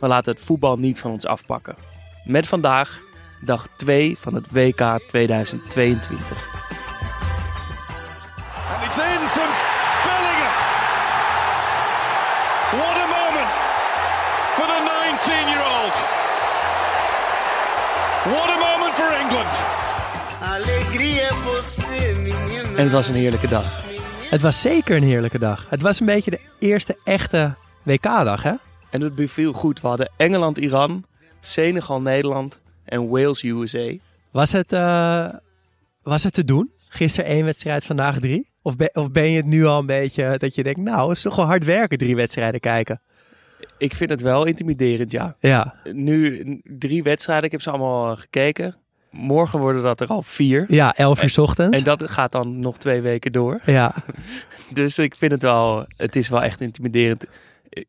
we laten het voetbal niet van ons afpakken. Met vandaag dag 2 van het WK 2022. And it's in from Bellingham. What a moment for the 19-year-old. What a moment for England. Alegria é você, menina. En het was een heerlijke dag. Het was zeker een heerlijke dag. Het was een beetje de eerste echte WK-dag, hè? En het beviel goed. We hadden Engeland-Iran, Senegal-Nederland en Wales-USA. Was het, eh, was het te doen? Gisteren één wedstrijd, vandaag drie? Of ben, of ben je het nu al een beetje dat je denkt, nou, het is toch wel hard werken, drie wedstrijden kijken? Ik vind het wel intimiderend, ja. Ja, Nu drie wedstrijden, ik heb ze allemaal gekeken. Morgen worden dat er al vier. ja elf uur 's ochtends. En dat gaat dan nog twee weken door. Ja, Dus ik vind het wel, het is wel echt intimiderend.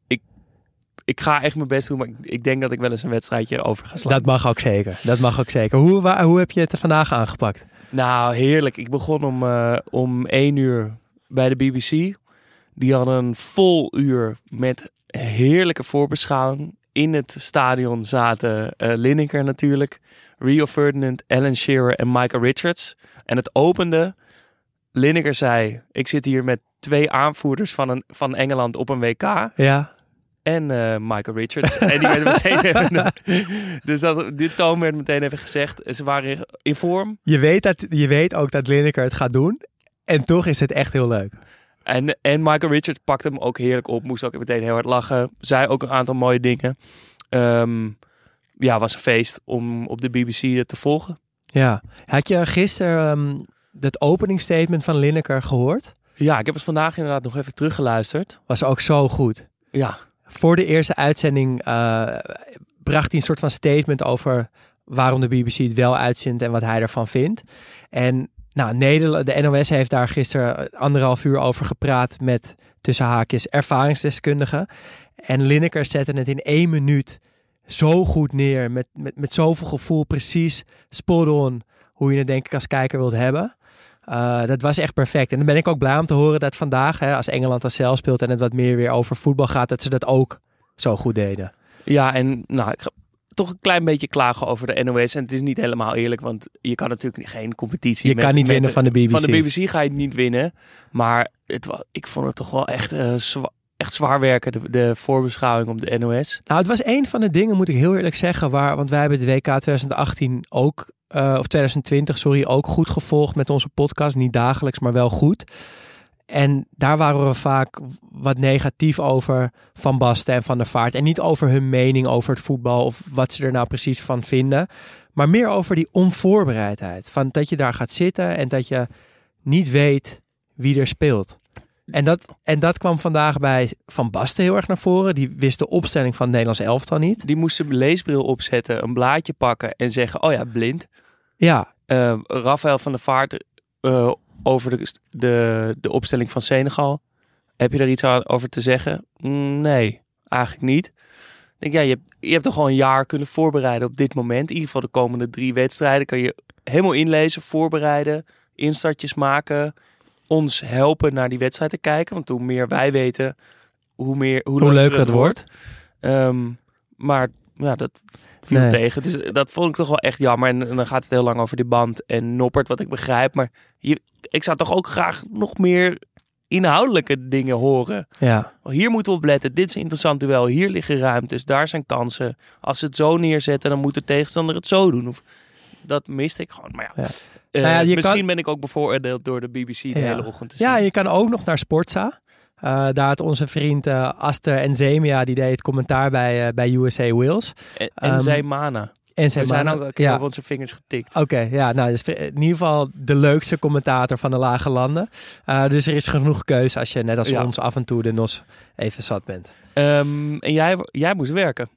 Ik, ik ga echt mijn best doen, maar ik, ik denk dat ik wel eens een wedstrijdje over ga slaan. dat mag ook zeker. Dat mag ook zeker. Hoe, waar, hoe heb je het er vandaag aangepakt? Nou, heerlijk. Ik begon om, eh, om één uur bij de BBC. Die hadden een vol uur met heerlijke voorbeschouwing. In het stadion zaten eh Lineker natuurlijk, Rio Ferdinand, Alan Shearer en Michael Richards. En het opende. Lineker zei: Ik zit hier met twee aanvoerders van, een, van Engeland op een WK. Ja, En eh, Michael Richards. en die werden meteen even. Dus dat, dit toon werd meteen even gezegd. Ze waren in vorm. je weet, dat, je weet ook dat Lineker het gaat doen. En toch is het echt heel leuk. En, en Michael Richards pakte hem ook heerlijk op. Moest ook meteen heel hard lachen. Zei ook een aantal mooie dingen. Ehm, ja, was een feest om op de BBC te volgen. Ja. Had je gisteren ehm, het openingsstatement van Lineker gehoord? Ja, ik heb het vandaag inderdaad nog even teruggeluisterd. Was ook zo goed. Ja, voor de eerste uitzending eh, bracht hij een soort van statement over waarom de BBC het wel uitzendt en wat hij ervan vindt. En nou, Nederland, de NOS heeft daar gisteren anderhalf uur over gepraat met tussen haakjes ervaringsdeskundigen. En Lineker zette het in één minuut zo goed neer, met, met, met zoveel gevoel, precies spot on, hoe je het denk ik als kijker wilt hebben. Uh, dat was echt perfect. En dan ben ik ook blij om te horen dat vandaag, hè, als Engeland als zelf speelt en het wat meer weer over voetbal gaat, dat ze dat ook zo goed deden. ja en nou, ik ga toch een klein beetje klagen over de NOS. En het is niet helemaal eerlijk, want je kan natuurlijk geen competitie Je met- kan niet met winnen van de BBC. Van de BBC ga je het niet winnen. Maar het, ik vond het toch wel echt, eh, zwa- echt zwaar werken, de, de voorbeschouwing op de NOS. Nou, het was een van de dingen, moet ik heel eerlijk zeggen, waar, want wij hebben het WK 2018 ook, eh, of 2020, sorry, ook goed gevolgd met onze podcast. Niet dagelijks, maar wel goed. En daar waren we vaak wat negatief over Van Basten en Van der Vaart. En niet over hun mening over het voetbal of wat ze er nou precies van vinden. Maar meer over die onvoorbereidheid. Van dat je daar gaat zitten en dat je niet weet wie er speelt. En dat, en dat kwam vandaag bij Van Basten heel erg naar voren. Die wist de opstelling van het Nederlands elftal niet. Die moesten een leesbril opzetten, een blaadje pakken en zeggen, oh ja, blind. Ja, Eh Rafael van der Vaart eh, over de, de, de opstelling van Senegal. Heb je daar iets aan over te zeggen? Mm, Nee, eigenlijk niet. Ik denk, ja, je, hebt, je hebt toch al een jaar kunnen voorbereiden op dit moment. In ieder geval de komende drie wedstrijden kan je helemaal inlezen, voorbereiden, instartjes maken. Ons helpen naar die wedstrijd te kijken. Want hoe meer wij weten, hoe, meer, hoe, hoe leuker het wordt. Ehm, maar ja, dat viel Nee. tegen. Dus dat vond ik toch wel echt jammer. En, en dan gaat het heel lang over die band en Noppert, wat ik begrijp. Maar je, ik zou toch ook graag nog meer inhoudelijke dingen horen. Ja. Hier moeten we op letten. Dit is een interessant duel. Hier liggen ruimtes. Daar zijn kansen. Als ze het zo neerzetten, dan moet de tegenstander het zo doen. Of, dat miste ik gewoon. Maar ja, eh, Nou ja, misschien kan- ben ik ook bevooroordeeld door de BBC de Ja. hele ochtend te zien. Ja, je kan ook nog naar Sportza. Eh, daar had onze vriend eh, Aster Enzemia, die deed het commentaar bij, bij USA Wales. En, en Ehm, zij mana. En We zijn ook ja. op onze vingers getikt. Oké, ja, nou, dus in ieder geval de leukste commentator van de lage landen. Dus er is genoeg keuze als je net als Ja. ons af en toe de nos even zat bent. Ehm, en jij, jij moest werken.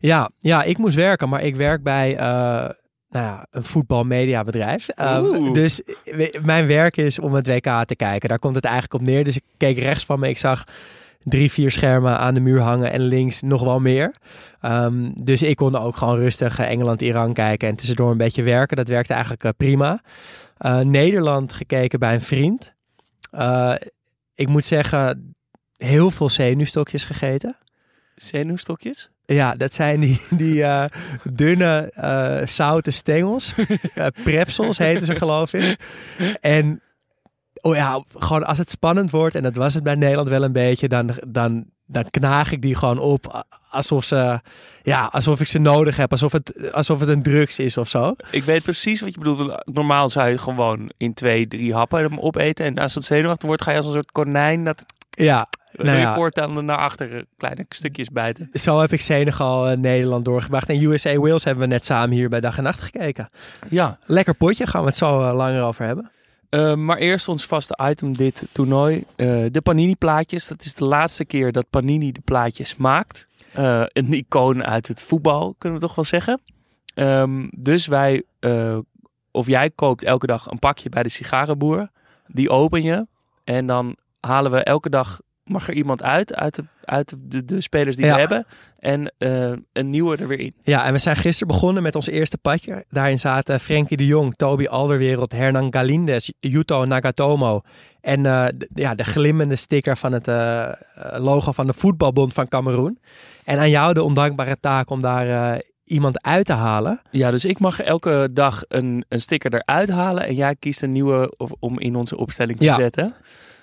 Ja, ja, ik moest werken, maar ik werk bij nou ja, een voetbalmediabedrijf. Um, dus mijn werk is om het WK te kijken. Daar komt het eigenlijk op neer. Dus ik keek rechts van me. Ik zag drie, vier schermen aan de muur hangen en links nog wel meer. Ehm, dus ik kon ook gewoon rustig eh, Engeland-Iran kijken en tussendoor een beetje werken. Dat werkte eigenlijk eh, prima. Eh, Nederland gekeken bij een vriend. Ik moet zeggen, heel veel zenuwstokjes gegeten. Zenuwstokjes? Ja, dat zijn die, die eh, dunne eh zoute stengels. Eh, Prepsels heten ze geloof ik. En oh ja, gewoon als het spannend wordt, en dat was het bij Nederland wel een beetje, dan, dan, dan knaag ik die gewoon op. Alsof, ze, ja, alsof ik ze nodig heb. Alsof het, alsof het een drugs is of zo. Ik weet precies wat je bedoelt. Normaal zou je gewoon in twee, drie happen hem opeten. En als het zenuwachtig wordt, ga je als een soort konijn dat Ja, nou ja, voortaan naar achter kleine stukjes bijten. zo heb ik Senegal en Nederland doorgebracht. En USA Wales hebben we net samen hier bij Dag en Nacht gekeken. Ja. Lekker potje, gaan we het zo eh, langer over hebben. Eh, maar eerst ons vaste item dit toernooi. Eh, de Panini plaatjes. Dat is de laatste keer dat Panini de plaatjes maakt. Eh, een icoon uit het voetbal, kunnen we toch wel zeggen. Ehm, dus wij, eh, of jij koopt elke dag een pakje bij de sigarenboer. Die open je. En dan halen we elke dag, mag er iemand uit, uit de, uit de, de spelers die Ja. we hebben. En eh, een nieuwe er weer in. Ja, en we zijn gisteren begonnen met ons eerste padje. Daarin zaten Frenkie de Jong, Toby Alderwereld, Hernan Galindes, Yuto Nagatomo. En eh, de, ja, de glimmende sticker van het eh, logo van de voetbalbond van Cameroen. En aan jou de ondankbare taak om daar iemand uit te halen. Ja, dus ik mag elke dag een, een sticker eruit halen. En jij kiest een nieuwe of, om in onze opstelling te Ja. zetten.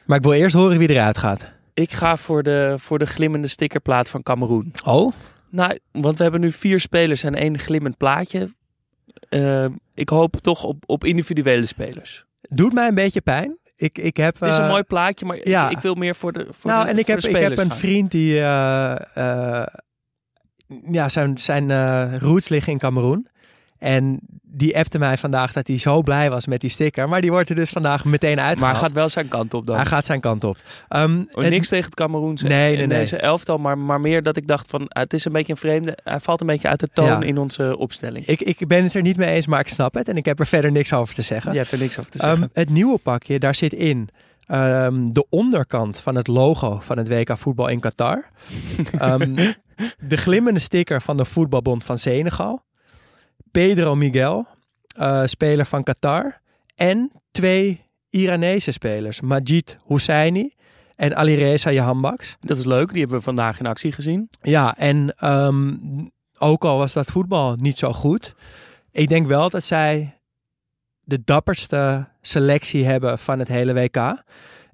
Maar ik wil eerst horen wie eruit gaat. Ik ga voor de, voor de glimmende stickerplaat van Cameroen. Oh? Nou, want we hebben nu vier spelers en één glimmend plaatje. Eh, ik hoop toch op, op individuele spelers. Doet mij een beetje pijn. Ik, ik heb, Het is een eh, mooi plaatje, maar ja. ik, ik wil meer voor de voor nou, de, en ik heb, ik heb een gaan. vriend die... eh, ja, zijn, zijn roots liggen in Cameroen. En die appte mij vandaag dat hij zo blij was met die sticker. Maar die wordt er dus vandaag meteen Maar uitgehaald. hij gaat wel zijn kant op dan. Hij gaat zijn kant op. Ehm, Oh, het- niks tegen het Cameroense Nee, nee, nee. deze elftal, maar, maar meer dat ik dacht van ah, het is een beetje een vreemde. Hij valt een beetje uit de toon Ja. in onze opstelling. ik, ik ben het er niet mee eens, maar ik snap het. En ik heb er verder niks over te zeggen. Hebt er niks over te Ehm, zeggen. het nieuwe pakje, daar zit in ehm, de onderkant van het logo van het WK voetbal in Qatar. Ehm, de glimmende sticker van de voetbalbond van Senegal. Pedro Miguel, eh, speler van Qatar. En twee Iranese spelers, Majid Hosseini en Alireza Jahanbaks. Dat is leuk, die hebben we vandaag in actie gezien. Ja, en ehm, ook al was dat voetbal niet zo goed. Ik denk wel dat zij de dapperste selectie hebben van het hele WK.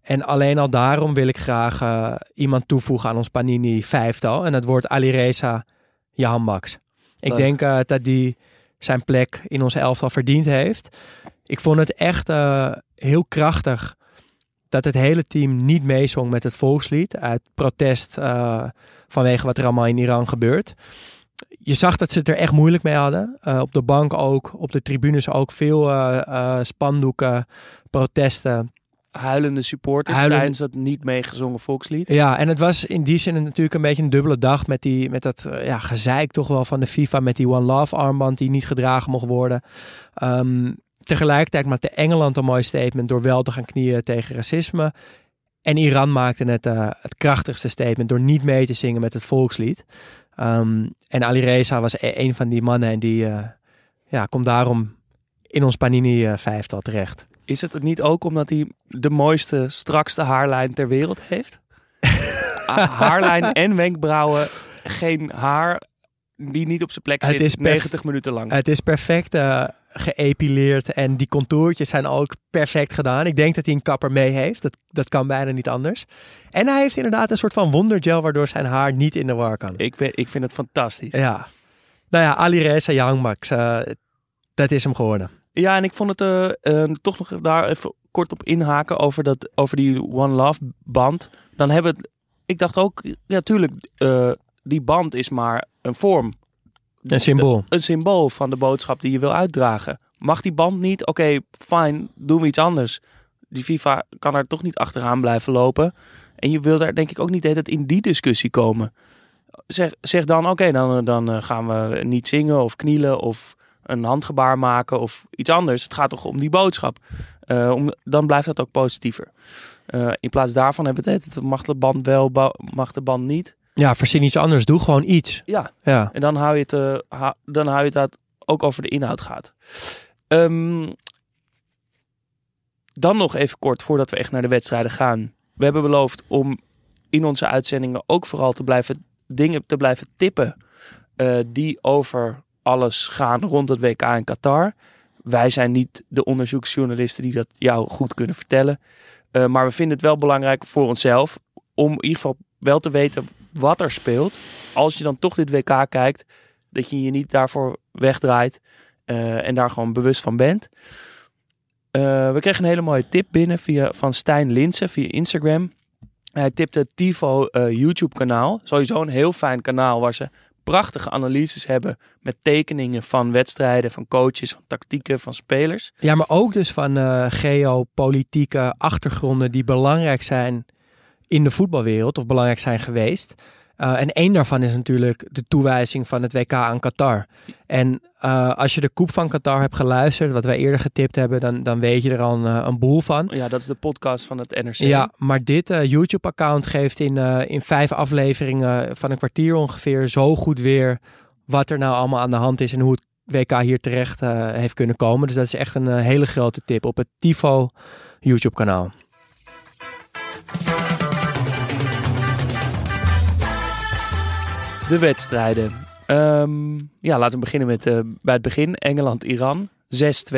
En alleen al daarom wil ik graag eh, iemand toevoegen aan ons Panini vijftal. En dat wordt Alireza Jahanbaks. Ik denk eh, dat die zijn plek in ons elftal verdiend heeft. Ik vond het echt eh, heel krachtig dat het hele team niet meezong met het volkslied. Uit protest eh, vanwege wat er allemaal in Iran gebeurt. Je zag dat ze het er echt moeilijk mee hadden. Eh, op de bank ook, op de tribunes ook. Veel spandoeken, protesten. Huilende supporters Huilende- tijdens dat niet meegezongen volkslied. Ja, en het was in die zin natuurlijk een beetje een dubbele dag met, die, met dat eh, ja, gezeik toch wel van de FIFA met die One Love armband die niet gedragen mocht worden. Ehm, tegelijkertijd maakte Engeland een mooi statement door wel te gaan knieën tegen racisme. En Iran maakte het, eh, het krachtigste statement door niet mee te zingen met het volkslied. Ehm, en Ali Reza was e- een van die mannen en die eh, ja, komt daarom in ons Panini eh, vijftal terecht. Is het niet ook omdat hij de mooiste, strakste haarlijn ter wereld heeft? Ha- haarlijn en wenkbrauwen, geen haar die niet op zijn plek Het zit, is perf- 90 minuten lang. Het is perfecte geëpileerd en die contourtjes zijn ook perfect gedaan. Ik denk dat hij een kapper mee heeft. Dat, dat kan bijna niet anders. En hij heeft inderdaad een soort van wondergel waardoor zijn haar niet in de war kan. Ik, ben, ik vind het fantastisch. Ja. Nou ja, Ali Reza Young Max, eh, dat is hem geworden. Ja, en ik vond het eh, eh, toch nog daar even kort op inhaken over, dat, over die One Love band. Dan hebben we het, ik dacht ook, ja, tuurlijk, eh, die band is maar een vorm. Een symbool. Een symbool van de boodschap die je wil uitdragen. Mag die band niet? Oké, fijn, doen we iets anders. Die FIFA kan er toch niet achteraan blijven lopen. En je wil daar denk ik ook niet tijd in die discussie komen. Zeg, zeg dan, oké, dan, dan gaan we niet zingen of knielen of een handgebaar maken of iets anders. Het gaat toch om die boodschap. Eh, om, dan blijft dat ook positiever. Eh, in plaats daarvan hebben we het, het mag de band wel, mag de band niet. Ja, verzin iets anders. Doe gewoon iets. Ja, Ja. en dan hou je het, eh, ha- dan hou je het dat ook over de inhoud gaat. Ehm, dan nog even kort voordat we echt naar de wedstrijden gaan. We hebben beloofd om in onze uitzendingen ook vooral te blijven dingen te blijven tippen die over alles gaan rond het WK in Qatar. Wij zijn niet de onderzoeksjournalisten die dat jou goed kunnen vertellen. Eh, maar we vinden het wel belangrijk voor onszelf om in ieder geval wel te weten wat er speelt. Als je dan toch dit WK kijkt, dat je je niet daarvoor wegdraait eh, en daar gewoon bewust van bent. Eh, we kregen een hele mooie tip binnen via, van Stijn Linsen via Instagram. Hij tipte het YouTube kanaal. Sowieso een heel fijn kanaal waar ze prachtige analyses hebben met tekeningen van wedstrijden, van coaches, van tactieken, van spelers. Ja, maar ook dus van eh, geopolitieke achtergronden die belangrijk zijn in de voetbalwereld of belangrijk zijn geweest. Eh, en één daarvan is natuurlijk de toewijzing van het WK aan Qatar. En eh, als je de Koep van Qatar hebt geluisterd, wat wij eerder getipt hebben, dan, dan weet je er al een, eh, een boel van. Ja, dat is de podcast van het NRC. Ja, maar dit YouTube-account geeft in, in vijf afleveringen van een kwartier ongeveer zo goed weer wat er nou allemaal aan de hand is en hoe het WK hier terecht heeft kunnen komen. Dus dat is echt een hele grote tip op het Tifo YouTube-kanaal. De wedstrijden. Ehm, ja, laten we beginnen met eh, bij het begin. Engeland-Iran 6-2.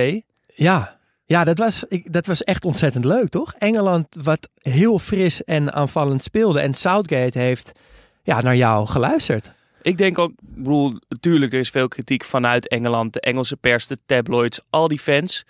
Ja, ja dat, was, ik, dat was echt ontzettend leuk, toch? Engeland wat heel fris en aanvallend speelde. En Southgate heeft ja, naar jou geluisterd. Ik denk ook, ik bedoel, natuurlijk, er is veel kritiek vanuit Engeland, de Engelse pers, de tabloids, al die fans.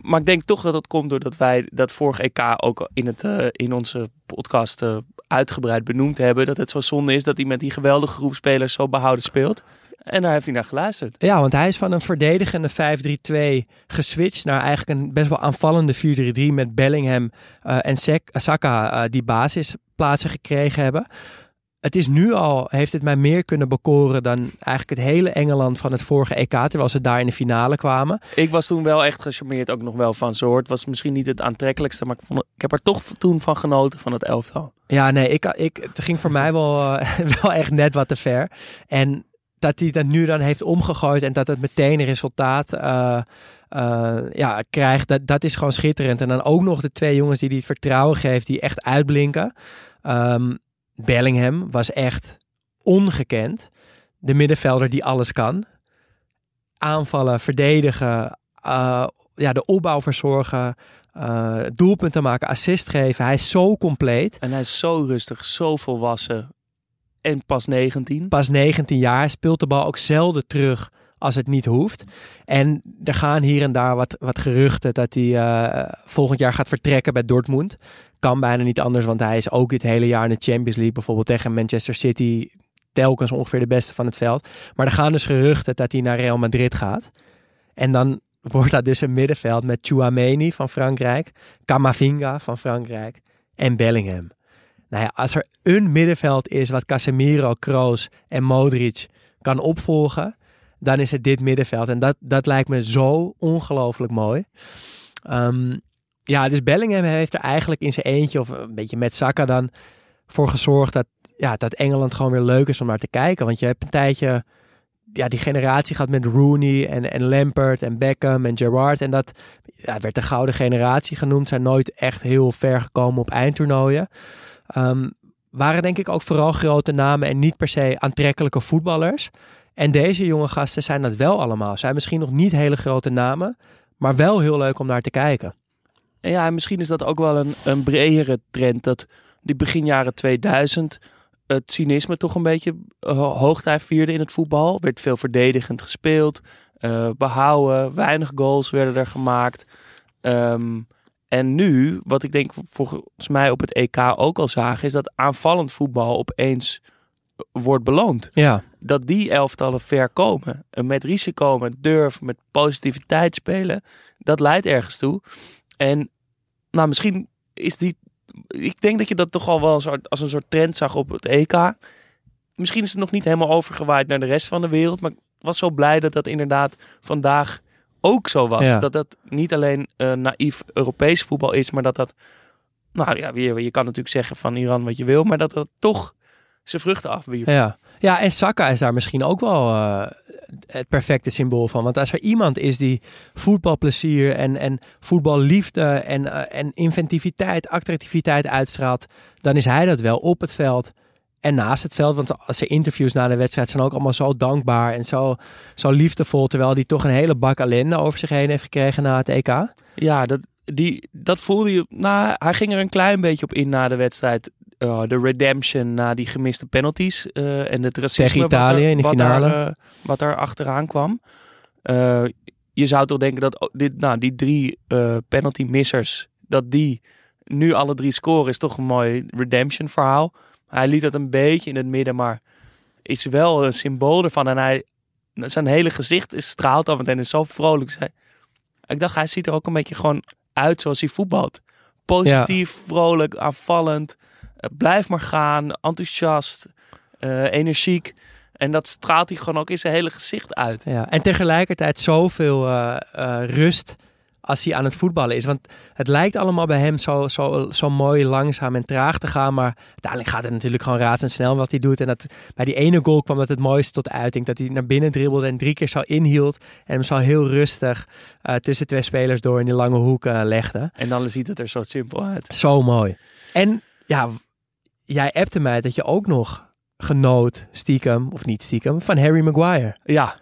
Maar ik denk toch dat het komt doordat wij dat vorige EK ook in, het, eh, in onze podcast eh, uitgebreid benoemd hebben. Dat het zo zonde is dat hij met die geweldige groep spelers zo behouden speelt. En daar heeft hij naar geluisterd. Ja, want hij is van een verdedigende 5-3-2 geswitcht naar eigenlijk een best wel aanvallende 4-3-3 met Bellingham eh, en Sek- Saka die basisplaatsen gekregen hebben. Het is nu al, heeft het mij meer kunnen bekoren dan eigenlijk het hele Engeland van het vorige EK, terwijl ze daar in de finale kwamen. Ik was toen wel echt gecharmeerd ook nog wel van soort. Was misschien niet het aantrekkelijkste, maar ik, vond, ik heb er toch toen van genoten van het elftal. Ja, nee, ik, ik, het ging voor mij wel, eh, wel echt net wat te ver. En dat hij dat nu dan heeft omgegooid en dat het meteen een resultaat eh, eh, ja, krijgt, dat, dat is gewoon schitterend. En dan ook nog de twee jongens die hij het vertrouwen geeft, die echt uitblinken. Ehm, Bellingham was echt ongekend. De middenvelder die alles kan. Aanvallen, verdedigen, eh, ja, de opbouw verzorgen, eh, doelpunten maken, assist geven. Hij is zo compleet. En hij is zo rustig, zo volwassen. En pas 19. Pas 19 jaar, speelt de bal ook zelden terug als het niet hoeft. En er gaan hier en daar wat, wat geruchten dat hij eh, volgend jaar gaat vertrekken bij Dortmund. Kan bijna niet anders, want hij is ook dit hele jaar in de Champions League, bijvoorbeeld tegen Manchester City, telkens ongeveer de beste van het veld. Maar er gaan dus geruchten dat hij naar Real Madrid gaat. En dan wordt dat dus een middenveld met Chouameni van Frankrijk, Camavinga van Frankrijk en Bellingham. Nou ja, als er een middenveld is wat Casemiro, Kroos en Modric kan opvolgen, dan is het dit middenveld. En dat, dat lijkt me zo ongelooflijk mooi. Ehm, ja, dus Bellingham heeft er eigenlijk in zijn eentje, of een beetje met Saka dan, voor gezorgd dat, ja, dat Engeland gewoon weer leuk is om naar te kijken. Want je hebt een tijdje ja, die generatie gehad met Rooney en, en Lampert en Beckham en Gerrard. En dat werd de gouden generatie genoemd. Zijn nooit echt heel ver gekomen op eindtoernooien. Ehm, waren denk ik ook vooral grote namen en niet per se aantrekkelijke voetballers. En deze jonge gasten zijn dat wel allemaal. Zijn misschien nog niet hele grote namen, maar wel heel leuk om naar te kijken. En ja, en misschien is dat ook wel een, een bredere trend. Dat die begin jaren 2000 het cynisme toch een beetje uh, hoogtij vierde in het voetbal. Werd veel verdedigend gespeeld, uh, behouden, weinig goals werden er gemaakt. Um, en nu, wat ik denk volgens mij op het EK ook al zagen, is dat aanvallend voetbal opeens wordt beloond. Ja. Dat die elftallen ver komen. Met risico, met durf, met positiviteit spelen. Dat leidt ergens toe. En nou, misschien is die. Ik denk dat je dat toch al wel als een soort trend zag op het EK. Misschien is het nog niet helemaal overgewaaid naar de rest van de wereld. Maar ik was zo blij dat dat inderdaad vandaag ook zo was. Ja. Dat dat niet alleen uh, naïef Europees voetbal is, maar dat dat. Nou ja, je, je kan natuurlijk zeggen van Iran wat je wil, maar dat dat toch zijn vruchten afwierp. Ja. ja, en Saka is daar misschien ook wel uh, het perfecte symbool van. Want als er iemand is die voetbalplezier en, en voetballiefde en, uh, en inventiviteit, attractiviteit uitstraalt, dan is hij dat wel op het veld en naast het veld. Want als ze interviews na de wedstrijd zijn ook allemaal zo dankbaar en zo, zo liefdevol. Terwijl hij toch een hele bak ellende over zich heen heeft gekregen na het EK. Ja, dat, die, dat voelde je. Nou, hij ging er een klein beetje op in na de wedstrijd. Uh, de redemption na die gemiste penalties. Uh, en het racisme. Tegen Italië wat er, in de wat finale. Daar, uh, wat daar achteraan kwam. Je zou toch denken dat dit, nou, die drie penalty missers. Dat die nu alle drie scoren is toch een mooi redemption verhaal. Hij liet het een beetje in het midden, maar is wel een symbool ervan. En hij, zijn hele gezicht is straalt af en toe en is zo vrolijk. Ik dacht, hij ziet er ook een beetje gewoon uit zoals hij voetbalt. Positief, ja. vrolijk, aanvallend. Uh, blijf maar gaan, enthousiast, uh, energiek. En dat straalt hij gewoon ook in zijn hele gezicht uit. Ja, en tegelijkertijd zoveel uh, rust als hij aan het voetballen is. Want het lijkt allemaal bij hem zo, zo, zo mooi langzaam en traag te gaan. Maar uiteindelijk gaat het natuurlijk gewoon razendsnel wat hij doet. En dat, bij die ene goal kwam dat het mooiste tot uiting. Dat hij naar binnen dribbelde en drie keer zo inhield. En hem zo heel rustig uh, tussen twee spelers door in die lange hoek legde. En dan ziet het er zo simpel uit. Zo mooi. En ja, jij appte mij dat je ook nog genoot, stiekem, of niet stiekem, van Harry Maguire. Ja.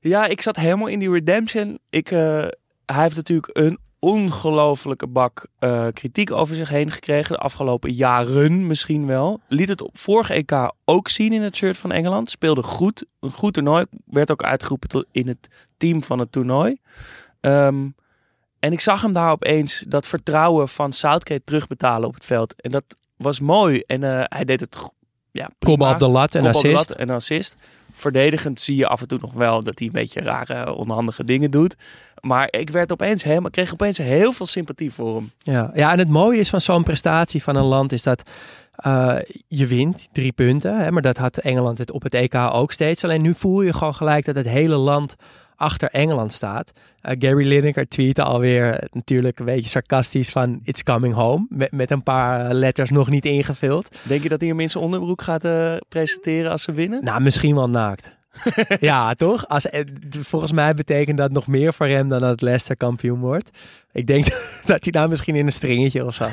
Ja, ik zat helemaal in die redemption. Ik... Uh hij heeft natuurlijk een ongelofelijke bak uh, kritiek over zich heen gekregen. De afgelopen jaren misschien wel. Liet het op vorige EK ook zien in het shirt van Engeland. Speelde goed. Een goed toernooi. Werd ook uitgeroepen tot in het team van het toernooi. Um, en ik zag hem daar opeens dat vertrouwen van Southgate terugbetalen op het veld. En dat was mooi. En uh, hij deed het ja, Kom op de lat en assist. Lat en assist. Verdedigend zie je af en toe nog wel dat hij een beetje rare, onhandige dingen doet. Maar ik werd opeens helemaal, kreeg opeens heel veel sympathie voor hem. Ja, ja en het mooie is van zo'n prestatie van een land is dat uh, je wint drie punten. Hè, maar dat had Engeland het op het EK ook steeds. Alleen nu voel je gewoon gelijk dat het hele land achter Engeland staat. Uh, Gary Lineker tweette alweer natuurlijk een beetje sarcastisch van It's coming home. Met, met een paar letters nog niet ingevuld. Denk je dat hij hem in zijn onderbroek gaat uh, presenteren als ze winnen? Nou, misschien wel naakt. ja, toch? Als, volgens mij betekent dat nog meer voor hem dan dat Leicester kampioen wordt. Ik denk dat hij daar misschien in een stringetje of zo.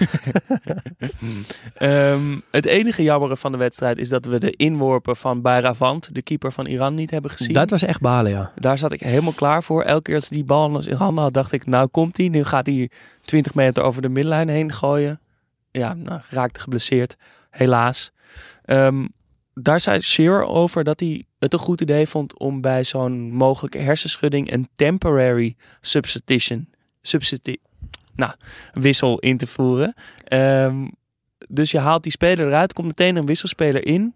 um, het enige jammere van de wedstrijd is dat we de inworpen van Bayravant, de keeper van Iran, niet hebben gezien. Dat was echt balen, ja. Daar zat ik helemaal klaar voor. Elke keer als die bal in handen had, dacht ik, nou komt hij. Nu gaat hij 20 meter over de middenlijn heen gooien. Ja, nou, raakte geblesseerd, helaas. Um, daar zei Shearer over dat hij het een goed idee vond om bij zo'n mogelijke hersenschudding een temporary substitution, substitu nou, wissel in te voeren. Um, dus je haalt die speler eruit, komt meteen een wisselspeler in.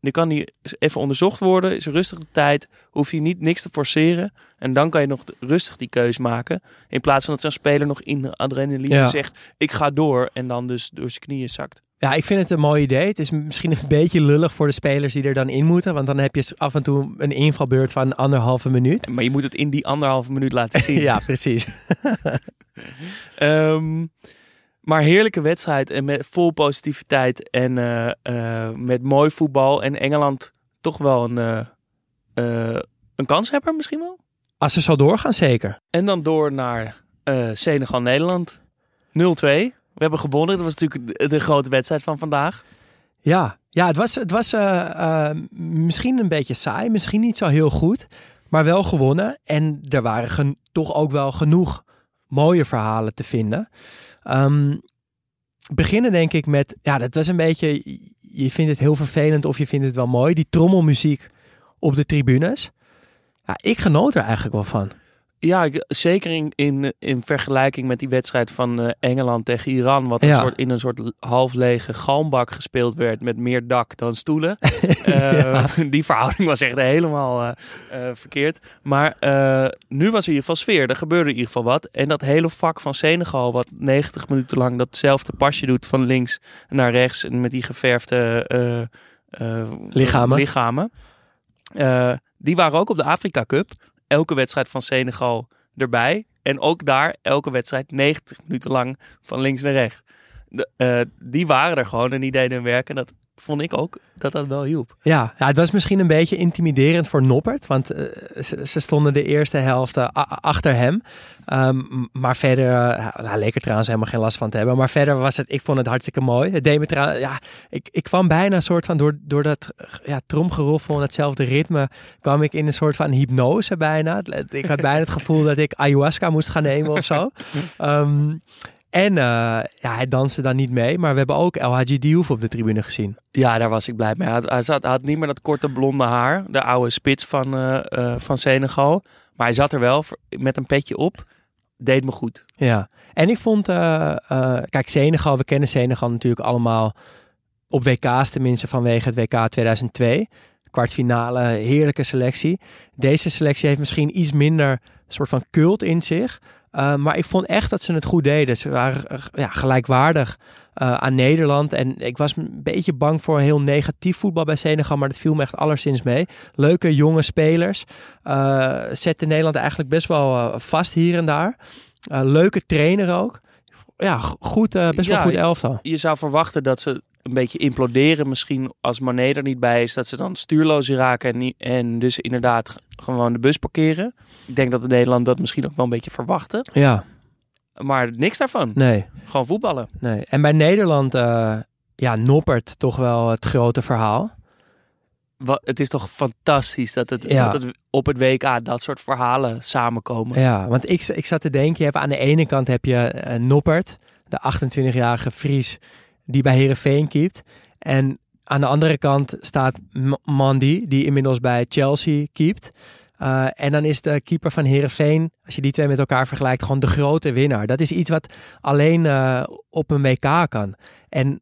Dan kan die even onderzocht worden, is rustig de tijd, hoeft hij niet niks te forceren. En dan kan je nog rustig die keus maken. In plaats van dat zo'n speler nog in adrenaline ja. zegt, ik ga door. En dan dus door zijn knieën zakt. Ja, ik vind het een mooi idee. Het is misschien een beetje lullig voor de spelers die er dan in moeten. Want dan heb je af en toe een invalbeurt van anderhalve minuut. Maar je moet het in die anderhalve minuut laten zien. ja, precies. um, maar heerlijke wedstrijd en met vol positiviteit en uh, uh, met mooi voetbal. En Engeland toch wel een, uh, een kanshebber misschien wel? Als ze zo doorgaan, zeker. En dan door naar Senegal-Nederland. 0-2. We hebben gewonnen. Dat was natuurlijk de grote wedstrijd van vandaag. Ja, Ja, het was, het was eh, eh, misschien een beetje saai, misschien niet zo heel goed, maar wel gewonnen. En er waren toch ook wel genoeg mooie verhalen te vinden. Ehm, beginnen denk ik met, ja, dat was een beetje, je vindt het heel vervelend of je vindt het wel mooi, die trommelmuziek op de tribunes. Ja, ik genoot er eigenlijk wel van. Ja, ik- zeker in, in, in vergelijking met die wedstrijd van eh, Engeland tegen Iran. Wat een Ja. soort, in een soort half lege galmbak gespeeld werd met meer dak dan stoelen. Eh, Die verhouding was echt helemaal eh, verkeerd. Maar nu was er in ieder geval sfeer. Er gebeurde in ieder geval wat. En dat hele vak van Senegal, wat 90 minuten lang datzelfde pasje doet van links naar rechts. En met die geverfde Lichamen. lichamen. Die waren ook op de Afrika Cup. Elke wedstrijd van Senegal erbij. En ook daar elke wedstrijd 90 minuten lang van links naar rechts. Eh, die waren er gewoon en die deden hun werk. En dat vond ik ook dat dat wel hielp. Ja, ja, het was misschien een beetje intimiderend voor Noppert. Want eh, ze, ze stonden de eerste helft eh, achter hem. Ehm, maar verder, uh, nou, leek er trouwens helemaal geen last van te hebben. Maar verder was het, ik vond het hartstikke mooi. Het deed me trouw- ja, ik, ik kwam bijna een soort van, door, door dat eh, ja, tromgeroffel en hetzelfde ritme, kwam ik in een soort van hypnose bijna. Het- Ik had bijna het gevoel dat ik ayahuasca moest gaan nemen of zo. Ehm, en eh, ja, hij danste dan niet mee. Maar we hebben ook El Hadji Diouf op de tribune gezien. Ja, daar was ik blij mee. Hij had, hij zat, hij had niet meer dat korte blonde haar. De oude spits van, eh, van Senegal. Maar hij zat er wel met een petje op. Deed me goed. Ja, en ik vond, kijk, Senegal, we kennen Senegal natuurlijk allemaal op WK's tenminste vanwege het WK 2002. Kwartfinale, heerlijke selectie. Deze selectie heeft misschien iets minder soort van cult in zich. Eh, maar ik vond echt dat ze het goed deden. Ze waren eh, ja, gelijkwaardig eh, aan Nederland. En ik was een beetje bang voor heel negatief voetbal bij Senegal. Maar dat viel me echt alleszins mee. Leuke jonge spelers. eh zetten Nederland eigenlijk best wel vast hier en daar. Uh, leuke trainer ook. Ja, goed, uh, best Ja, wel goed elftal. Je zou verwachten dat ze een beetje imploderen. Misschien als Mané er niet bij is, dat ze dan stuurloos raken. En, niet, en dus inderdaad gewoon de bus parkeren. Ik denk dat de Nederland dat misschien ook wel een beetje verwachten. Ja. Maar niks daarvan. Nee. Gewoon voetballen. Nee. En bij Nederland, uh, ja, Noppert toch wel het grote verhaal. Wat, het is toch fantastisch dat het, ja. dat het op het WK dat soort verhalen samenkomen. Ja, want ik, ik zat te denken, je hebt aan de ene kant heb je uh, Noppert, de 28-jarige Fries die bij Herenveen keept. En aan de andere kant staat Mandy, die inmiddels bij Chelsea keept. Uh, en dan is de keeper van Herenveen, als je die twee met elkaar vergelijkt, gewoon de grote winnaar. Dat is iets wat alleen uh, op een WK kan. En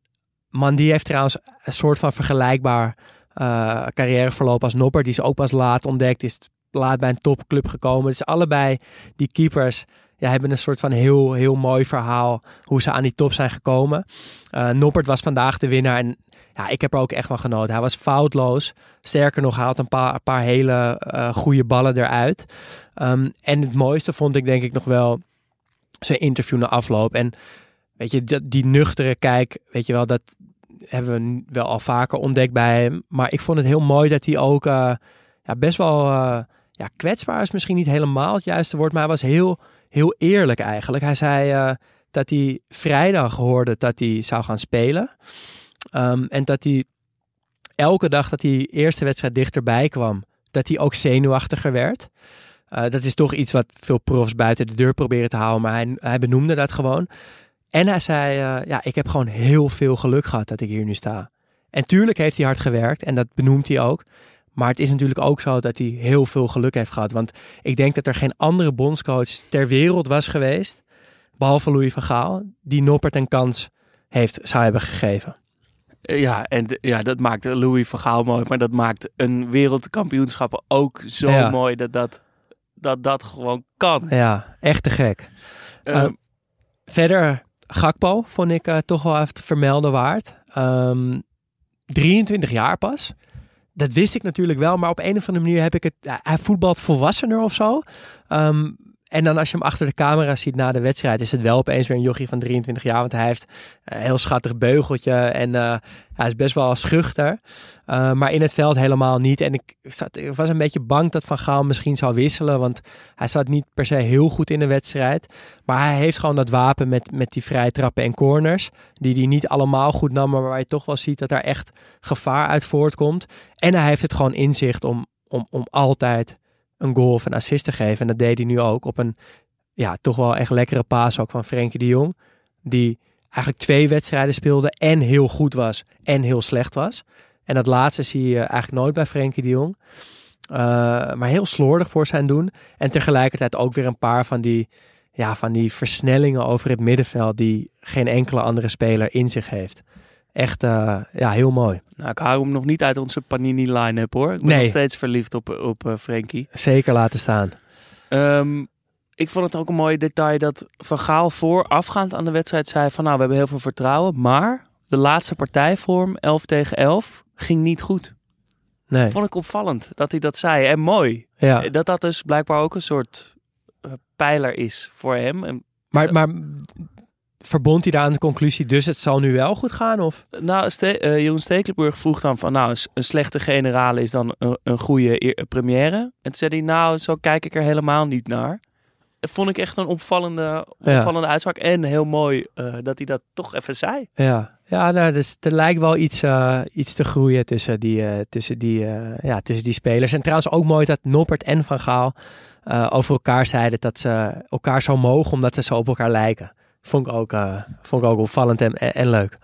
Mandy heeft trouwens een soort van vergelijkbaar uh, carrièreverloop als Noppert. Die is ook pas laat ontdekt, is laat bij een topclub gekomen. Dus allebei die keepers ja, hebben een soort van heel, heel mooi verhaal hoe ze aan die top zijn gekomen. Uh, Noppert was vandaag de winnaar en ja, ik heb er ook echt van genoten. Hij was foutloos. Sterker nog, haalt een paar, een paar hele uh, goede ballen eruit. Um, en het mooiste vond ik denk ik nog wel zijn interview na afloop. En weet je, die, die nuchtere kijk, weet je wel, dat hebben we wel al vaker ontdekt bij hem. Maar ik vond het heel mooi dat hij ook uh, ja, best wel ja, kwetsbaar is. Misschien niet helemaal het juiste woord, maar hij was heel, heel eerlijk eigenlijk. Hij zei uh, dat hij vrijdag hoorde dat hij zou gaan spelen. Um, en dat hij elke dag dat die eerste wedstrijd dichterbij kwam, dat hij ook zenuwachtiger werd. Uh, dat is toch iets wat veel profs buiten de deur proberen te houden, maar hij, hij benoemde dat gewoon. En hij zei, uh, ja, ik heb gewoon heel veel geluk gehad dat ik hier nu sta. En tuurlijk heeft hij hard gewerkt en dat benoemt hij ook. Maar het is natuurlijk ook zo dat hij heel veel geluk heeft gehad. Want ik denk dat er geen andere bondscoach ter wereld was geweest, behalve Louis van Gaal, die Noppert een kans heeft, zou hebben gegeven. Ja, en ja, dat maakt Louis van Gaal mooi. Maar dat maakt een wereldkampioenschap ook zo ja. mooi dat dat, dat dat gewoon kan. Ja, echt te gek. Uh, uh, verder, Gakpo vond ik uh, toch wel even vermelden waard. Um, 23 jaar pas. Dat wist ik natuurlijk wel, maar op een of andere manier heb ik het... hij voetbalt volwassener of zo. Um, en dan als je hem achter de camera ziet na de wedstrijd, is het wel opeens weer een jochie van 23 jaar. Want hij heeft een heel schattig beugeltje en uh, hij is best wel schuchter. Uh, maar in het veld helemaal niet. En ik, zat, was een beetje bang dat Van Gaal misschien zou wisselen. Want hij zat niet per se heel goed in de wedstrijd. Maar hij heeft gewoon dat wapen met, met die vrije trappen en corners. Die hij niet allemaal goed nam, maar waar je toch wel ziet dat daar echt gevaar uit voortkomt. En hij heeft het gewoon inzicht om, om, om altijd een goal of een assist te geven. En dat deed hij nu ook op een ja, toch wel echt lekkere paas ook van Frenkie de Jong. Die eigenlijk twee wedstrijden speelde en heel goed was en heel slecht was. En dat laatste zie je eigenlijk nooit bij Frenkie de Jong. Uh, maar heel slordig voor zijn doen. En tegelijkertijd ook weer een paar van die, ja, van die versnellingen over het middenveld die geen enkele andere speler in zich heeft. Echt uh, ja, heel mooi. Nou, ik hou hem nog niet uit onze Panini line-up hoor. Ik ben Nee. nog steeds verliefd op, op uh, Frenkie. Zeker laten staan. Um, ik vond het ook een mooi detail dat Van Gaal voorafgaand aan de wedstrijd zei van nou, we hebben heel veel vertrouwen, maar de laatste partijvorm, 11 tegen 11, ging niet goed. Nee. Vond ik opvallend dat hij dat zei. En mooi. Ja. Dat dat dus blijkbaar ook een soort uh, pijler is voor hem. Maar, maar verbond hij daar aan de conclusie, dus het zal nu wel goed gaan? Of? Nou, Ste uh, Jeroen Stekelenburg vroeg dan van, nou, een slechte generale is dan een, een goede première. En toen zei hij, nou, zo kijk ik er helemaal niet naar. Dat vond ik echt een opvallende, opvallende ja. uitspraak. En heel mooi uh, dat hij dat toch even zei. Ja, ja nou, dus er lijkt wel iets, uh, iets te groeien tussen die, tussen, die, ja, tussen die spelers. En trouwens ook mooi dat Noppert en Van Gaal over elkaar zeiden dat ze elkaar zo mogen omdat ze zo op elkaar lijken. Vond ik ook, uh, vond ik ook opvallend en, en, leuk.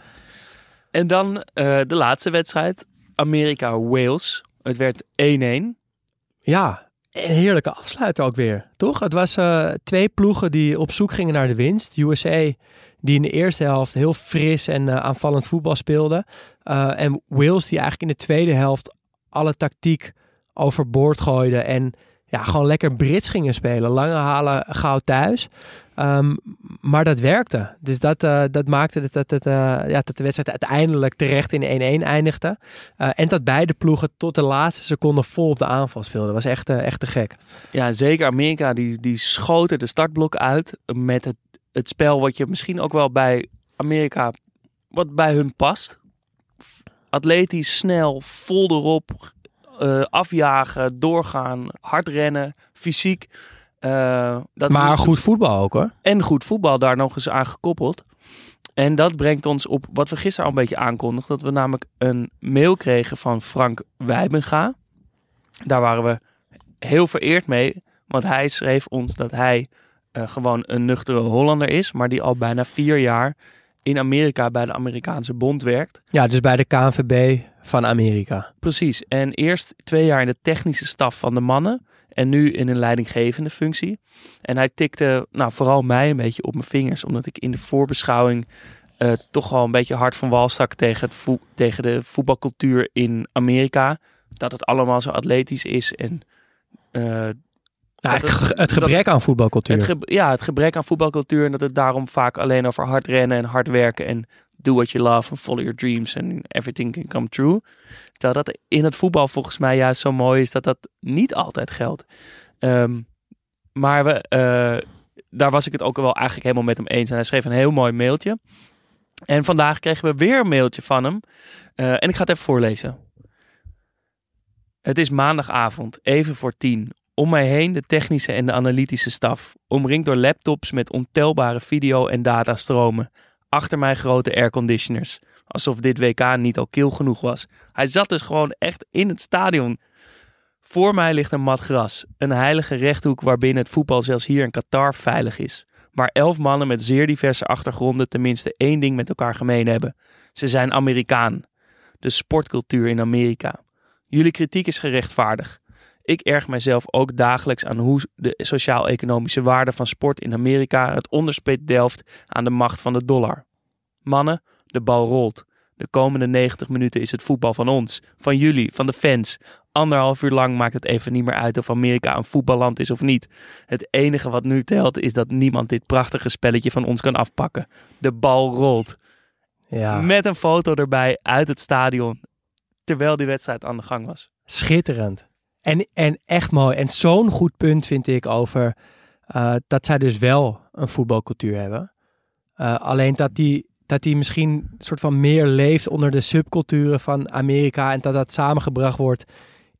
En dan uh, de laatste wedstrijd. Amerika-Wales. Het werd 1-1. Ja, een heerlijke afsluiter ook weer, toch? Het was uh, twee ploegen die op zoek gingen naar de winst. USA, die in de eerste helft heel fris en aanvallend voetbal speelde. en Wales, die eigenlijk in de tweede helft alle tactiek overboord gooide. En ja, gewoon lekker Brits gingen spelen. Lange halen gauw thuis. Um, maar dat werkte. Dus dat, uh, dat maakte dat, dat, dat, uh, ja, dat de wedstrijd uiteindelijk terecht in 1-1 eindigde. Uh, en dat beide ploegen tot de laatste seconde vol op de aanval speelden. was echt, echt te gek. Ja, zeker Amerika die, die schoten de startblok uit met het, het spel wat je misschien ook wel bij Amerika, wat bij hun past. Atletisch, snel, vol erop, uh, afjagen, doorgaan, hard rennen, fysiek. Uh, dat maar goed voetbal ook hoor. En goed voetbal daar nog eens aan gekoppeld. En dat brengt ons op wat we gisteren al een beetje aankondigden. Dat we namelijk een mail kregen van Frank Wijbenga. Daar waren we heel vereerd mee. Want hij schreef ons dat hij uh, gewoon een nuchtere Hollander is. Maar die al bijna vier jaar in Amerika bij de Amerikaanse Bond werkt. Ja, dus bij de KNVB van Amerika. Precies. En eerst twee jaar in de technische staf van de mannen. En nu in een leidinggevende functie. En hij tikte nou, vooral mij een beetje op mijn vingers. Omdat ik in de voorbeschouwing uh, toch wel een beetje hard van wal stak tegen, het tegen de voetbalcultuur in Amerika. Dat het allemaal zo atletisch is. En, uh, nou, het, het, het, gebrek dat, aan voetbalcultuur. Het ge ja, het gebrek aan voetbalcultuur. En dat het daarom vaak alleen over hard rennen en hard werken. En do what you love and follow your dreams and everything can come true. Terwijl dat in het voetbal volgens mij juist zo mooi is dat dat niet altijd geldt. Um, maar we, uh, daar was ik het ook wel eigenlijk helemaal met hem eens. En hij schreef een heel mooi mailtje. En vandaag kregen we weer een mailtje van hem. Uh, en ik ga het even voorlezen. Het is maandagavond, even voor tien. Om mij heen de technische en de analytische staf. Omringd door laptops met ontelbare video- en datastromen. Achter mij grote airconditioners. Alsof dit WK niet al kil genoeg was. Hij zat dus gewoon echt in het stadion. Voor mij ligt een mat gras. Een heilige rechthoek waarbinnen het voetbal zelfs hier in Qatar veilig is. Waar elf mannen met zeer diverse achtergronden tenminste één ding met elkaar gemeen hebben. Ze zijn Amerikaan. De sportcultuur in Amerika. Jullie kritiek is gerechtvaardigd. Ik erg mijzelf ook dagelijks aan hoe de sociaal-economische waarde van sport in Amerika het onderspit delft aan de macht van de dollar. Mannen, de bal rolt. De komende 90 minuten is het voetbal van ons, van jullie, van de fans. Anderhalf uur lang maakt het even niet meer uit of Amerika een voetballand is of niet. Het enige wat nu telt is dat niemand dit prachtige spelletje van ons kan afpakken. De bal rolt. Ja. Met een foto erbij uit het stadion, terwijl die wedstrijd aan de gang was. Schitterend. En, en echt mooi. En zo'n goed punt vind ik over eh, dat zij dus wel een voetbalcultuur hebben. Eh, alleen dat die, dat die misschien soort van meer leeft onder de subculturen van Amerika en dat dat samengebracht wordt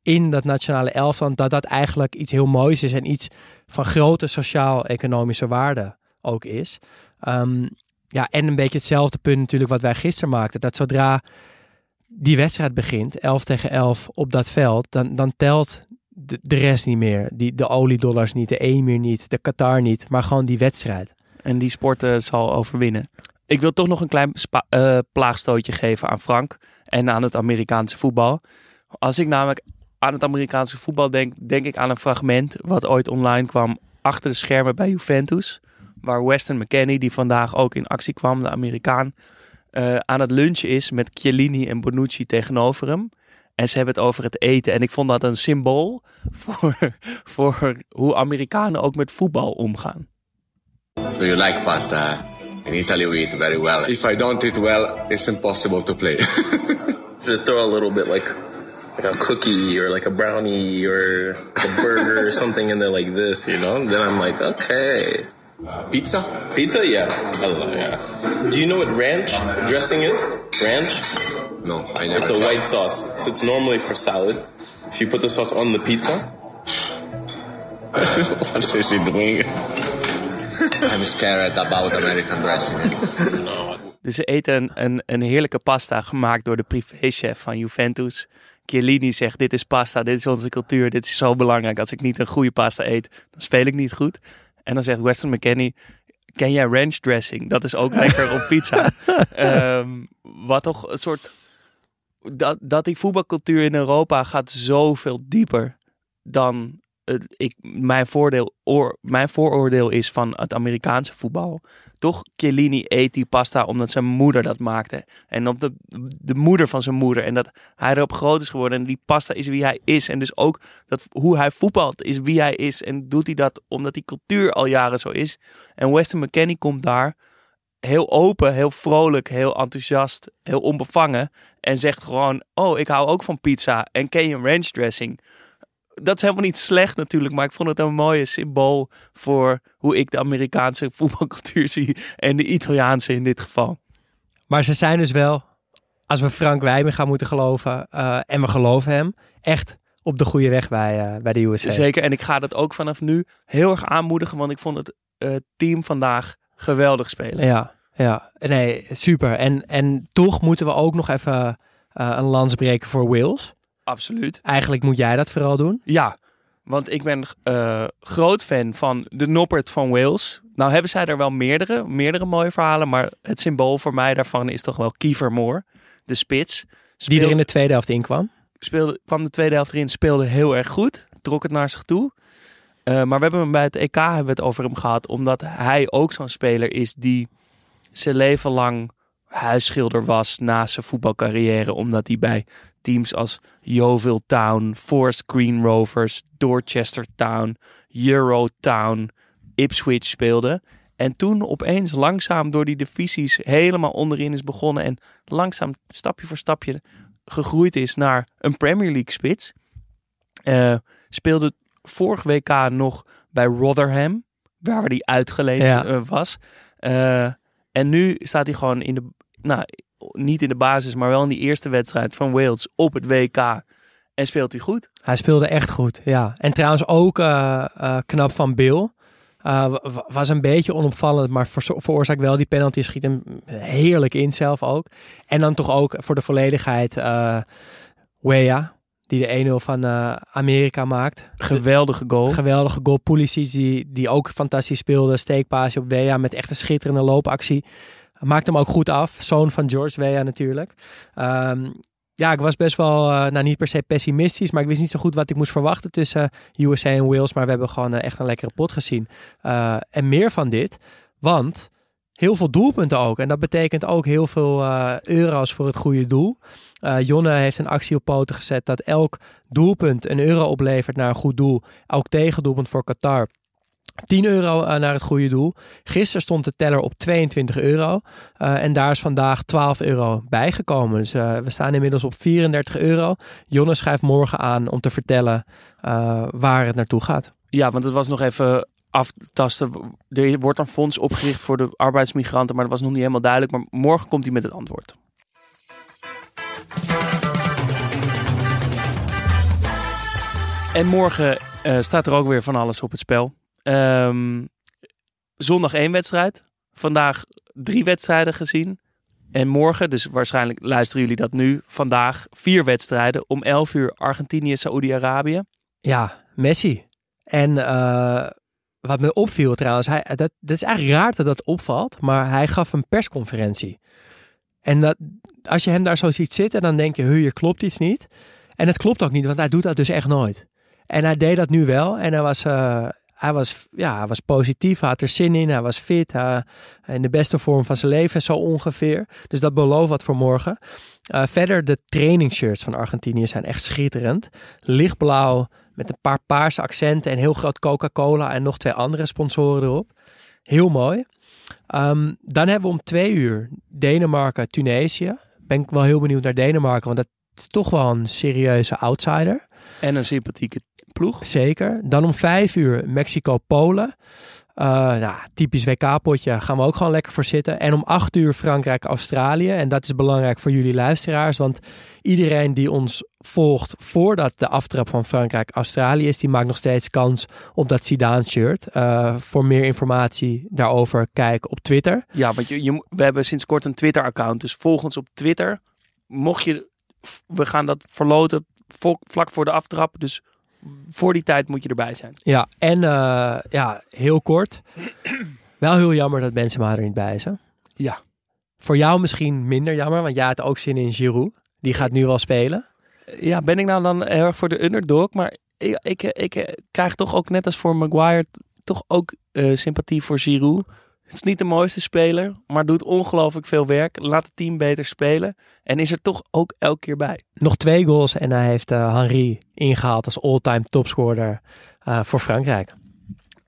in dat nationale elftal, dat dat eigenlijk iets heel moois is en iets van grote sociaal-economische waarde ook is. Ehm, ja, en een beetje hetzelfde punt natuurlijk wat wij gisteren maakten. Dat zodra die wedstrijd begint, 11 tegen 11 op dat veld, dan, dan telt de, de rest niet meer. Die, de oliedollars niet, de Emir niet, de Qatar niet, maar gewoon die wedstrijd. En die sport eh, zal overwinnen. Ik wil toch nog een klein eh, plaagstootje geven aan Frank en aan het Amerikaanse voetbal. Als ik namelijk aan het Amerikaanse voetbal denk, denk ik aan een fragment wat ooit online kwam achter de schermen bij Juventus. Waar Weston McKennie, die vandaag ook in actie kwam, de Amerikaan, eh, aan het lunchen is met Chiellini en Bonucci tegenover hem. En ze hebben het over het eten. En ik vond dat een symbool voor, voor hoe Amerikanen ook met voetbal omgaan. Do you like pasta? In Italy we eat very well. If I don't eat well, it's impossible to play. to throw a little bit like like a cookie or like a brownie or a burger or something in there like this, you know, then I'm like, okay. Pizza? Pizza, yeah. I love yeah. Do you know what ranch dressing is? Ranch? No, I never It's a white sauce. So it's normally for salad. If you put the sauce on the pizza, What is he doing? I'm scared about American dressing. Dus ze eten een, een, een heerlijke pasta gemaakt door de privéchef van Juventus. Chiellini zegt, dit is pasta, dit is onze cultuur, dit is zo belangrijk. Als ik niet een goede pasta eet, dan speel ik niet goed. En dan zegt Weston McKennie, ken jij ranch dressing? Dat is ook lekker op pizza. Ehm, wat toch een soort... Dat, dat die voetbalcultuur in Europa gaat zoveel dieper dan ik, mijn, mijn vooroordeel is van het Amerikaanse voetbal. Toch, Chiellini eet die pasta omdat zijn moeder dat maakte. En op de, de moeder van zijn moeder. En dat hij erop groot is geworden. En die pasta is wie hij is. En dus ook dat hoe hij voetbalt is wie hij is. En doet hij dat omdat die cultuur al jaren zo is. En Weston McKennie komt daar heel open, heel vrolijk, heel enthousiast, heel onbevangen. En zegt gewoon, oh, ik hou ook van pizza en ken je ranch dressing? Dat is helemaal niet slecht natuurlijk, maar ik vond het een mooie symbool voor hoe ik de Amerikaanse voetbalcultuur zie en de Italiaanse in dit geval. Maar ze zijn dus wel, als we Frank Wijmen gaan moeten geloven, eh, en we geloven hem, echt op de goede weg bij, eh, bij de USA. Zeker, en ik ga dat ook vanaf nu heel erg aanmoedigen, want ik vond het eh, team vandaag geweldig spelen. Ja, ja. Nee, super. En, en toch moeten we ook nog even een lans breken voor Wales. Absoluut. Eigenlijk moet jij dat vooral doen. Ja, want ik ben eh, groot fan van de Noppert van Wales. Nou hebben zij er wel meerdere, meerdere mooie verhalen, maar het symbool voor mij daarvan is toch wel Kiefer Moore, de spits. Die er in de tweede helft in kwam. speelde, kwam de tweede helft erin, speelde heel erg goed, trok het naar zich toe. Eh, maar we hebben hem bij het EK hebben we het over hem gehad, omdat hij ook zo'n speler is die zijn leven lang huisschilder was na zijn voetbalcarrière, omdat hij bij teams als Yeovil Town, Forest Green Rovers, Dorchester Town, Eurotown, Ipswich speelde. En toen opeens langzaam door die divisies helemaal onderin is begonnen en langzaam stapje voor stapje gegroeid is naar een Premier League spits. Eh, speelde vorig WK nog bij Rotherham, waar hij uitgeleend Ja. eh, was. Eh, en nu staat hij gewoon in de, nou, niet in de basis, maar wel in die eerste wedstrijd van Wales op het WK. En speelt hij goed. Hij speelde echt goed, ja. En trouwens ook eh, eh, knap van Bill. Eh, wa- wa- was een beetje onopvallend, maar veroorzaakt wel die penalty. Schiet hem heerlijk in zelf ook. En dan toch ook voor de volledigheid eh Wea, die de 1-0 van Amerika maakt. Geweldige goal. Geweldige goal. Pulisic, die, die ook fantastisch speelde. Steekpaasje op Wea met echt een schitterende loopactie. Maakt hem ook goed af. Zoon van George Wea natuurlijk. Ehm, ja, ik was best wel, eh, nou niet per se pessimistisch, maar ik wist niet zo goed wat ik moest verwachten tussen USA en Wales. Maar we hebben gewoon eh, echt een lekkere pot gezien. Eh, en meer van dit, want heel veel doelpunten ook. En dat betekent ook heel veel euro's voor het goede doel. Jonne heeft een actie op poten gezet dat elk doelpunt een euro oplevert naar een goed doel. Elk tegendoelpunt voor Qatar 10 euro eh, naar het goede doel. Gisteren stond de teller op 22 euro. Eh, en daar is vandaag 12 euro bijgekomen. Dus eh, we staan inmiddels op 34 euro. Jonne schrijft morgen aan om te vertellen waar het naartoe gaat. Ja, want het was nog even aftasten. Er wordt een fonds opgericht voor de arbeidsmigranten, maar dat was nog niet helemaal duidelijk. Maar morgen komt hij met het antwoord. En morgen staat er ook weer van alles op het spel. Ehm, zondag één wedstrijd. Vandaag drie wedstrijden gezien. En morgen, dus waarschijnlijk luisteren jullie dat nu, vandaag vier wedstrijden. Om 11 uur Argentinië, Saoedi-Arabië. Ja, Messi. En uh, wat me opviel trouwens, hij, dat, dat is eigenlijk raar dat dat opvalt, maar hij gaf een persconferentie. En dat, als je hem daar zo ziet zitten, dan denk je, je klopt iets niet. En het klopt ook niet, want hij doet dat dus echt nooit. En hij deed dat nu wel en hij was, uh, hij was, ja, was positief, hij had er zin in, hij was fit, in de beste vorm van zijn leven, zo ongeveer. Dus dat belooft wat voor morgen. Uh, verder, de trainingsshirts van Argentinië zijn echt schitterend. Lichtblauw, met een paar paarse accenten en heel groot Coca-Cola en nog twee andere sponsoren erop. Heel mooi. Um, dan hebben we om twee uur Denemarken, Tunesië. Ben ik wel heel benieuwd naar Denemarken, want dat is toch wel een serieuze outsider. En een sympathieke ploeg. Zeker. Dan om vijf uur Mexico-Polen. Uh, nou, typisch WK-potje gaan we ook gewoon lekker voor zitten. En om acht uur Frankrijk-Australië. En dat is belangrijk voor jullie luisteraars. Want iedereen die ons volgt voordat de aftrap van Frankrijk-Australië is, die maakt nog steeds kans op dat Zidane-shirt. Uh, voor meer informatie daarover kijk op Twitter. Ja, want je, je, we hebben sinds kort een Twitter-account. Dus volg ons op Twitter. Mocht je, we gaan dat verloten vlak voor de aftrap. Dus voor die tijd moet je erbij zijn. Ja, en uh, ja, heel kort. Wel heel jammer dat mensen maar er niet bij zijn. Ja. Voor jou misschien minder jammer, want jij had ook zin in Giroud. Die gaat nu wel spelen. Ja, ben ik nou dan heel erg voor de underdog? Maar ik, ik, ik krijg toch ook net als voor Maguire toch ook uh, sympathie voor Giroud. Het is niet de mooiste speler, maar doet ongelooflijk veel werk. Laat het team beter spelen. En is er toch ook elke keer bij. Nog twee goals en hij heeft uh, Henry ingehaald als all-time topscorer uh, voor Frankrijk.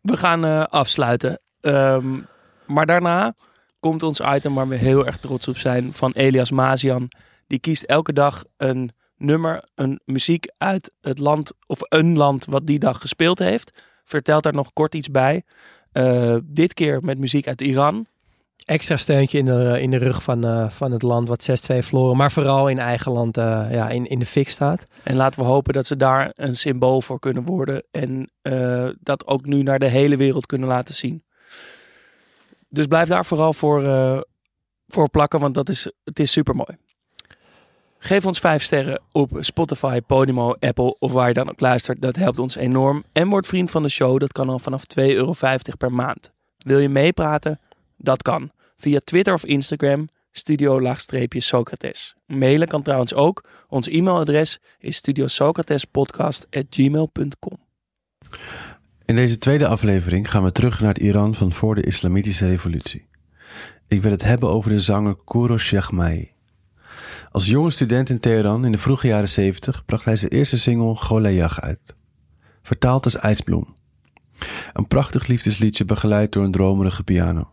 We gaan uh, afsluiten. Um, maar daarna komt ons item waar we heel erg trots op zijn van Elias Mazian. Die kiest elke dag een nummer, een muziek uit het land of een land wat die dag gespeeld heeft. Vertelt daar nog kort iets bij. Uh, dit keer met muziek uit Iran. Extra steuntje in de, in de rug van, uh, van het land wat 6-2 verloren. Maar vooral in eigen land uh, ja, in, in de fik staat. En laten we hopen dat ze daar een symbool voor kunnen worden. En dat ook nu naar de hele wereld kunnen laten zien. Dus blijf daar vooral voor, voor plakken, want dat is, het is super mooi. Geef ons 5 sterren op Spotify, Podimo, Apple of waar je dan ook luistert. Dat helpt ons enorm. En word vriend van de show. Dat kan al vanaf 2,50 euro per maand. Wil je meepraten? Dat kan. Via Twitter of Instagram, studio-socrates. Mailen kan trouwens ook. Ons e-mailadres is studiosocratespodcast.gmail.com In deze tweede aflevering gaan we terug naar het Iran van voor de Islamitische Revolutie. Ik wil het hebben over de zanger Kourosh Yaghmai. Als jonge student in Teheran in de vroege jaren 70 bracht hij zijn eerste single Golayag uit. Vertaald als IJsbloem. Een prachtig liefdesliedje begeleid door een dromerige piano.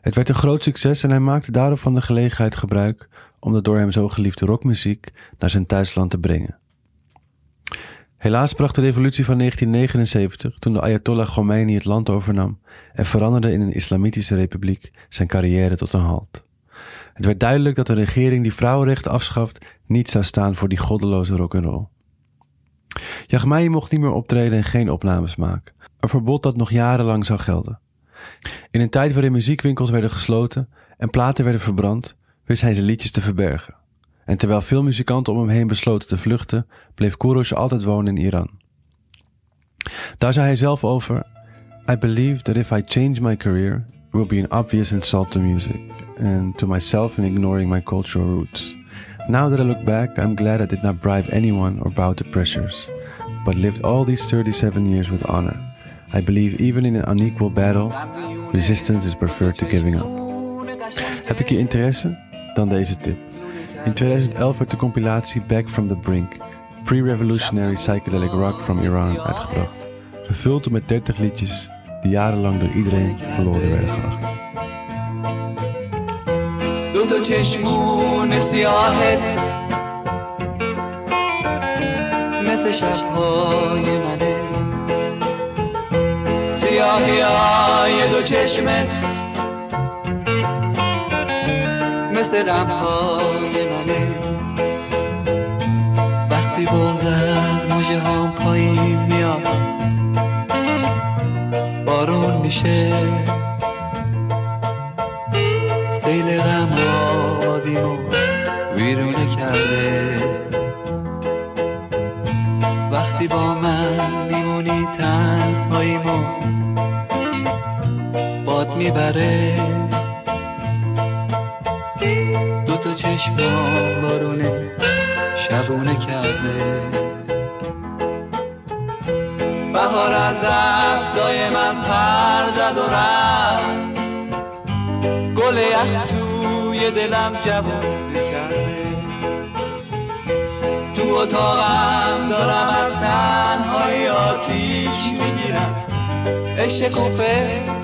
Het werd een groot succes en hij maakte daarop van de gelegenheid gebruik om de door hem zo geliefde rockmuziek naar zijn thuisland te brengen. Helaas bracht de revolutie van 1979, toen de Ayatollah Khomeini het land overnam en veranderde in een islamitische republiek, zijn carrière tot een halt. Het werd duidelijk dat een regering die vrouwenrechten afschaft niet zou staan voor die goddeloze rock'n'roll. Jagmei mocht niet meer optreden en geen opnames maken. Een verbod dat nog jarenlang zou gelden. In een tijd waarin muziekwinkels werden gesloten en platen werden verbrand, wist hij zijn liedjes te verbergen. En terwijl veel muzikanten om hem heen besloten te vluchten, bleef Kourosh altijd wonen in Iran. Daar zei hij zelf over: I believe that if I change my career, will be an obvious insult to music and to myself in ignoring my cultural roots. Now that I look back, I'm glad I did not bribe anyone or bow to pressures, but lived all these 37 years with honor. I believe even in an unequal battle, resistance is preferred to giving up. Heb ik je interesse? Dan deze tip. In 2011 werd de compilatie Back from the Brink, Pre-Revolutionary Psychedelic Rock from Iran, uitgebracht. Gevuld met 30 liedjes die jarenlang door iedereen verloren werden geacht. دو تا چشمون سیاهت مثل شبهای منه سیاهی های دو چشمت مثل غمهای میشه. سیل غم آدیمو ویرونه کرده. وقتی با من میمونی تنهاییمو باد می‌بره. دو تا چشم بارونه شبونه کرده. بهار از دستای من پر زد و رفت. گل یخ توی دلم جوونه کرده. تو اتاقم دارم از تنهای آتیش می‌گیرم. عشق زمان